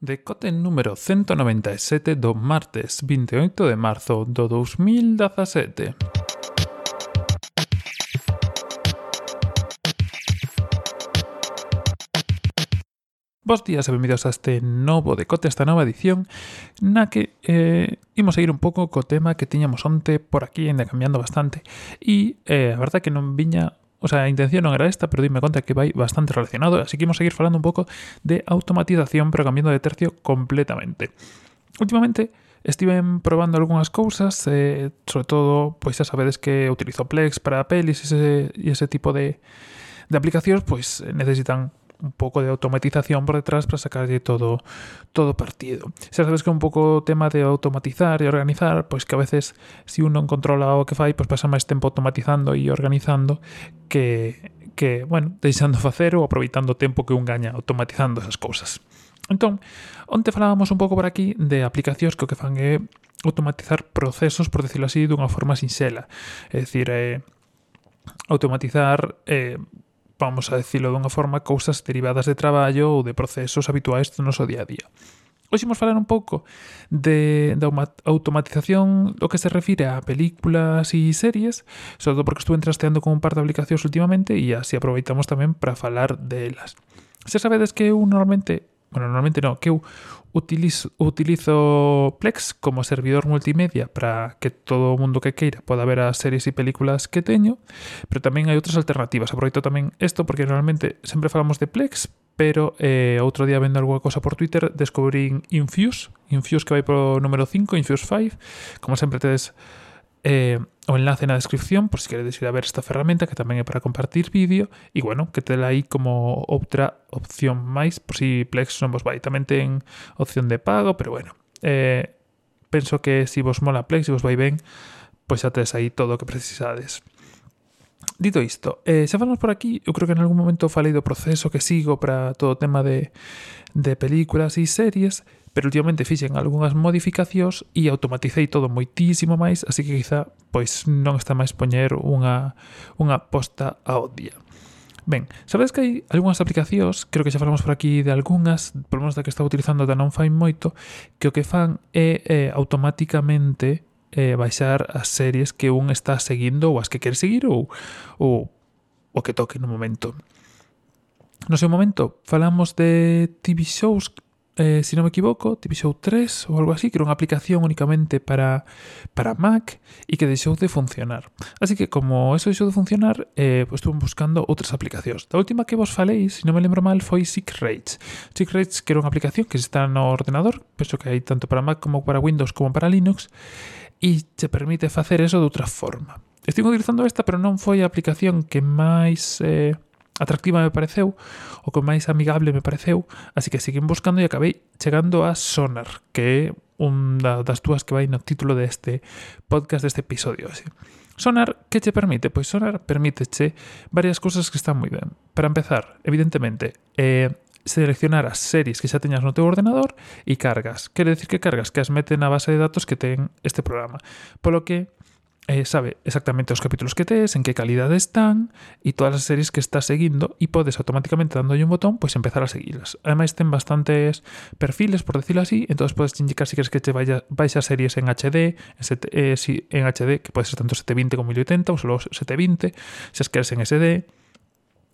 Decote número 197 do martes 28 de marzo do 2017. Bos días e benvidos a este novo decote, esta nova edición na que eh, imos a ir un pouco co tema que tiñamos onte por aquí, ainda cambiando bastante e eh, a verdad que non viña O sea, a intención non era esta, pero dime conta que vai bastante relacionado, así que imos seguir falando un pouco de automatización, pero cambiando de tercio completamente. Últimamente, estive probando algunhas cousas, eh, sobre todo, pois xa sabedes que utilizo Plex para pelis e ese, ese tipo de, de aplicacións, pois eh, necesitan un pouco de automatización por detrás para sacarlle todo todo partido. Xa sabes que é un pouco o tema de automatizar e organizar, pois que a veces se si un non controla o que fai, pois pasa máis tempo automatizando e organizando que que, bueno, deixando facer ou aproveitando o tempo que un gaña automatizando esas cousas. Entón, onte falábamos un pouco por aquí de aplicacións que o que fan é eh, automatizar procesos, por decirlo así, dunha forma sinxela. É dicir, eh, automatizar eh, vamos a decirlo dunha forma, cousas derivadas de traballo ou de procesos habituais do noso día a día. Hoxe imos falar un pouco de, da automatización do que se refire a películas e series, sobre todo porque estuve trasteando con un par de aplicacións últimamente e así aproveitamos tamén para falar delas. Se sabedes que eu normalmente bueno, normalmente no, que eu utilizo, utilizo Plex como servidor multimedia para que todo o mundo que queira poda ver as series e películas que teño, pero tamén hai outras alternativas. Aproveito tamén isto porque normalmente sempre falamos de Plex, pero eh, outro día vendo alguna cosa por Twitter descubrín Infuse, Infuse que vai pro número 5, Infuse 5, como sempre tedes eh, o enlace na descripción por si queredes ir a ver esta ferramenta que tamén é para compartir vídeo e bueno, que tela aí como outra opción máis por si Plex non vos vai. Tamén ten opción de pago, pero bueno, eh, penso que si vos mola Plex, se si vos vai ben, pois xa tedes aí todo o que precisades. Dito isto, eh, xa falamos por aquí, eu creo que en algún momento falei do proceso que sigo para todo o tema de, de películas e series, pero últimamente fixen algunhas modificacións e automaticei todo moitísimo máis, así que quizá pois non está máis poñer unha, unha posta ao día. Ben, sabedes que hai algunhas aplicacións, creo que xa falamos por aquí de algunhas, por menos da que estaba utilizando da non fai moito, que o que fan é eh, automáticamente eh, baixar as series que un está seguindo ou as que quer seguir ou, ou o que toque no momento. No seu momento falamos de TV shows eh, si non me equivoco, TV Show 3 ou algo así, que era unha aplicación únicamente para, para Mac e que deixou de funcionar. Así que como eso deixou de funcionar, eh, pues estuve buscando outras aplicacións. Da última que vos falei, se si non me lembro mal, foi Sick Rates. Sick Rates que era unha aplicación que está no ordenador, penso que hai tanto para Mac como para Windows como para Linux, e te permite facer eso de outra forma. Estive utilizando esta, pero non foi a aplicación que máis... Eh, atractiva me pareceu, o que máis amigable me pareceu, así que seguín buscando e acabei chegando a Sonar, que é unha das túas que vai no título deste podcast deste episodio. Así. Sonar, que che permite? Pois Sonar permíteche varias cousas que están moi ben. Para empezar, evidentemente, eh, seleccionar as series que xa teñas no teu ordenador e cargas. Quere decir que cargas que as mete na base de datos que ten este programa. Polo que eh, sabe exactamente os capítulos que tes, en que calidade están e todas as series que estás seguindo e podes automáticamente dándolle un botón pois empezar a seguilas. Ademais ten bastantes perfiles, por decirlo así, entonces podes indicar si queres que te vaya, vais a series en HD, en, set, eh, si, en HD, que pode ser tanto 720 como 1080 ou solo 720, se as queres en SD,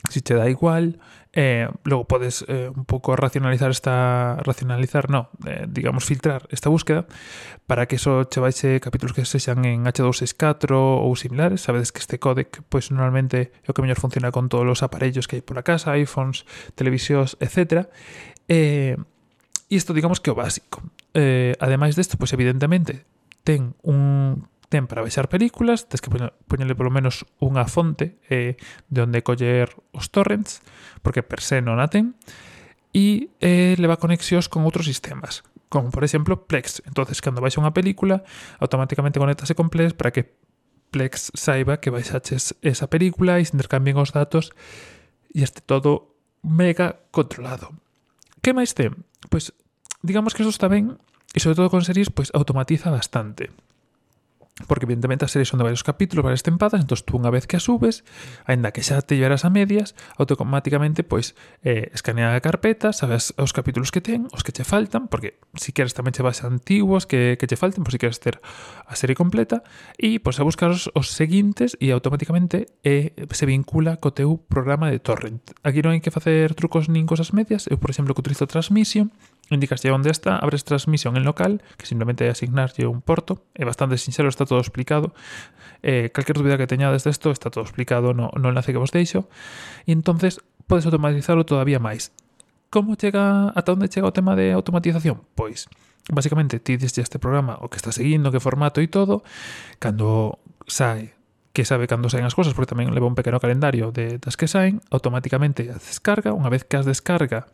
si te da igual, eh, luego puedes eh, un poco racionalizar esta, racionalizar, no, eh, digamos filtrar esta búsqueda para que só chevaise eh, capítulos que sexan en H264 ou similares. Sabedes que este codec pois normalmente é o que mellor funciona con todos os aparellos que hai pola casa, iPhones, televisións, etc. Eh, e isto digamos que o básico. Eh, ademais desto, pois evidentemente ten un ten para baixar películas, tens que poñerle polo menos unha fonte eh, de onde coller os torrents, porque per se non a ten, e eh, leva conexións con outros sistemas, como por exemplo Plex. entonces cando baixa unha película, automáticamente conectase con Plex para que Plex saiba que baixaches esa película e se intercambien os datos e este todo mega controlado. Que máis ten? Pois digamos que eso está ben e sobre todo con series pois automatiza bastante. Porque evidentemente as series son de varios capítulos, varias tempadas, entón tú unha vez que as subes, aínda que xa te llevaras a medias, automáticamente pois eh, escanea a carpeta, sabes os capítulos que ten, os que che faltan, porque si queres tamén che vas antiguos que, que che falten, por si queres ter a serie completa, e pois a buscar os, os seguintes e automáticamente eh, se vincula co teu programa de torrent. Aquí non hai que facer trucos nin cosas medias, eu por exemplo que utilizo Transmission, Indicaste onde está, abres transmisión en local, que simplemente é asignarlle un porto, é bastante sinxelo, está todo explicado. Eh, calquer dúbida que teñades desto, está todo explicado no, no enlace que vos deixo. E entonces podes automatizarlo todavía máis. Como chega, ata onde chega o tema de automatización? Pois, basicamente, ti diste este programa o que está seguindo, que formato e todo, cando sae que sabe cando saen as cousas, porque tamén leva un pequeno calendario de, das que saen, automáticamente as descarga, unha vez que as descarga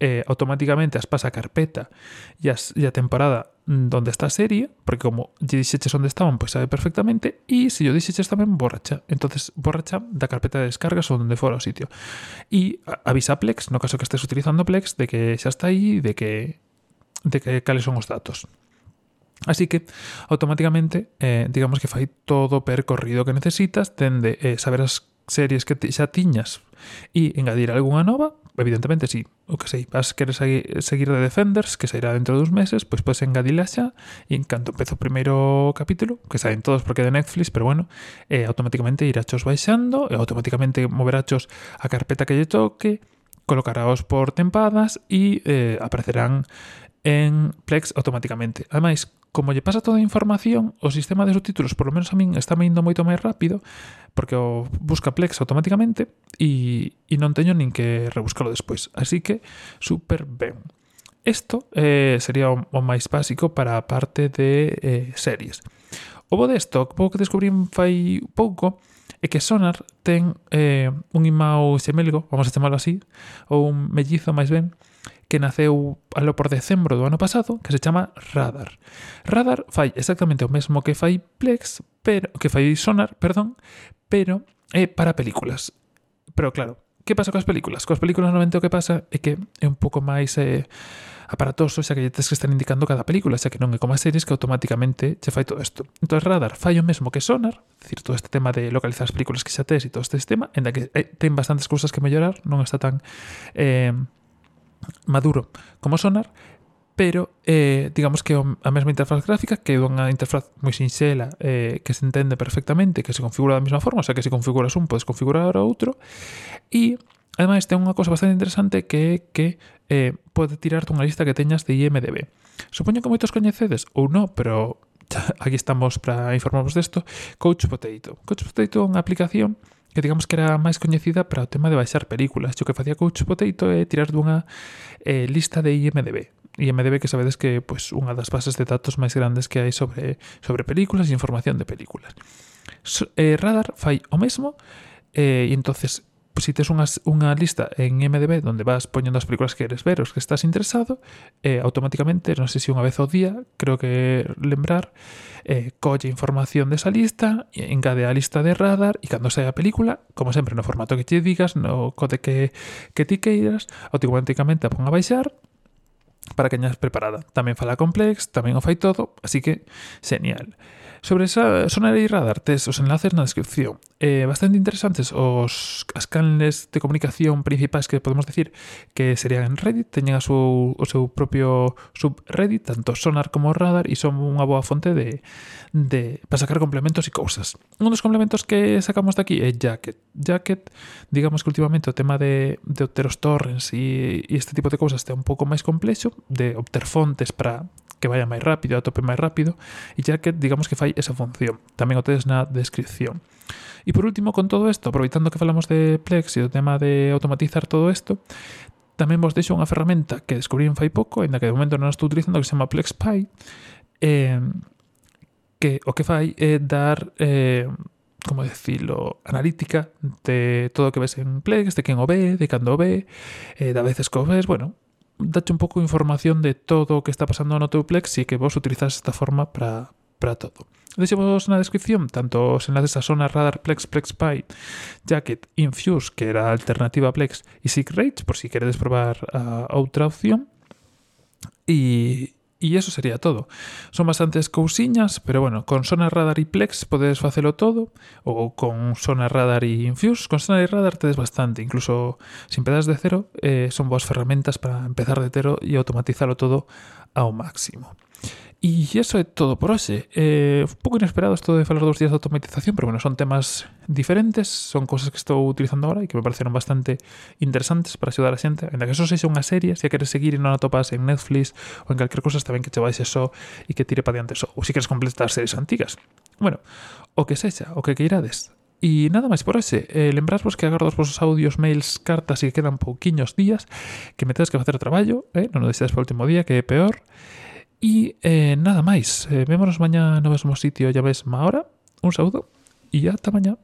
eh, automáticamente as pasa a carpeta e, as, e a temporada mm, donde está a serie, porque como lle dixeches onde estaban, pois pues sabe perfectamente, e se yo dixeches tamén borracha. entonces borracha da carpeta de descargas ou onde fora o sitio. E avisa a Plex, no caso que estés utilizando Plex, de que xa está aí, de que de que cales son os datos. Así que automáticamente eh, digamos que fai todo o percorrido que necesitas tende eh, saber as series que xa tiñas e engadir algunha nova, evidentemente si, sí. o que sei, vas querer seguir, seguir de Defenders, que sairá dentro dos meses, pois podes engadila xa, e en canto empezo o primeiro capítulo, que saen todos porque de Netflix, pero bueno, eh, automáticamente irachos baixando, e automáticamente moverachos a carpeta que lle toque, colocarás por tempadas e eh, aparecerán en Plex automáticamente. Ademais, como lle pasa toda a información, o sistema de subtítulos, por lo menos a min, está me indo moito máis rápido, porque o busca Plex automáticamente e, e non teño nin que rebuscalo despois. Así que, super ben. Isto eh, sería o, o máis básico para a parte de eh, series. O bo desto, o que descubrín fai pouco, é que Sonar ten eh, un imao xemelgo, vamos a chamarlo así, ou un mellizo máis ben, que naceu alo por decembro do ano pasado, que se chama Radar. Radar fai exactamente o mesmo que fai Plex, pero que fai Sonar, perdón, pero é para películas. Pero claro, que pasa coas películas? Coas películas normalmente o que pasa é que é un pouco máis eh, aparatoso, xa que lle que estar indicando cada película, xa que non é como as series que automáticamente che fai todo isto. Entón, Radar fai o mesmo que Sonar, decir, todo este tema de localizar as películas que xa tes e todo este tema, en da que eh, ten bastantes cousas que mellorar, non está tan... Eh, maduro como Sonar, pero eh, digamos que a mesma interfaz gráfica que é unha interfaz moi sinxela eh, que se entende perfectamente, que se configura da mesma forma, o sea que se configuras un, podes configurar outro e ademais ten unha cosa bastante interesante que é que eh, pode tirarte unha lista que teñas de IMDB. Supoño que moitos coñecedes ou non, pero aquí estamos para informarvos desto, Coach Potato. Coach Potato é unha aplicación que digamos que era máis coñecida para o tema de baixar películas. O que facía Couch Potato é tirar dunha eh, lista de IMDB. IMDB que sabedes que pues, unha das bases de datos máis grandes que hai sobre, sobre películas e información de películas. So, eh, Radar fai o mesmo, eh, e entonces si tes unha, unha lista en MDB donde vas poñendo as películas que queres ver, os que estás interesado, eh, automáticamente, non sei se unha vez ao día, creo que lembrar, eh, colle información desa lista, engade a lista de radar e cando saia a película, como sempre no formato que te digas, no code que, que ti queiras, automáticamente a pon a baixar para que añas preparada. Tamén fala complex, tamén o fai todo, así que genial. Sobre esa Sonar e Radar, tes os enlaces na descripción. Eh, bastante interesantes os as canles de comunicación principais que podemos decir que serían en Reddit, teñen a seu, o seu propio subreddit, tanto Sonar como Radar, e son unha boa fonte de, de para sacar complementos e cousas. Un dos complementos que sacamos de aquí é Jacket. Jacket, digamos que últimamente o tema de, de obter os torrents e, e este tipo de cousas está un pouco máis complexo, de obter fontes para que vaya máis rápido, a tope máis rápido, e Jacket, digamos que fai fai esa función. Tamén o tedes na descripción. E por último, con todo isto, aproveitando que falamos de Plex e do tema de automatizar todo isto, tamén vos deixo unha ferramenta que descubrín fai pouco, ainda que de momento non estou utilizando, que se chama PlexPy, eh, que o que fai é dar... Eh, como decirlo, analítica de todo o que ves en Plex, de quen o ve, de cando o ve, eh, da veces que o ves, bueno, dache un pouco de información de todo o que está pasando no teu Plex e que vos utilizas esta forma para todo. Todo. Deixemos na descripción tanto os enlaces a Sonar, Radar, Plex, PlexPy, Jacket, Infuse, que era a alternativa a Plex, e Seek Rage, por si queredes probar a outra opción. E, E iso sería todo. Son bastantes cousiñas, pero bueno, con Sonar Radar e Plex podes facelo todo, ou con Sonar Radar e Infuse. Con Sonar e Radar tedes bastante, incluso sin pedaz de cero, eh, son boas ferramentas para empezar de cero e automatizalo todo ao máximo. E iso é todo por hoxe. Eh, un pouco inesperado isto de falar dos días de automatización, pero bueno, son temas diferentes, son cosas que estou utilizando agora e que me pareceron bastante interesantes para axudar a xente. Ainda que eso sexa unha serie, se a queres seguir e non a topas en Netflix ou en calquer cosa, está ben que che vais eso e que tire para diante eso. Ou se queres completar series antigas. Bueno, o que sexa, o que queirades. E nada máis por hoxe. Eh, lembrasvos que agardo os vosos audios, mails, cartas e que quedan pouquiños días, que me tedes que facer traballo, eh? non o deixades para o último día, que é peor. E eh, nada máis, eh, vémonos mañá no mesmo sitio e a mesma hora. Un saúdo e ata mañá.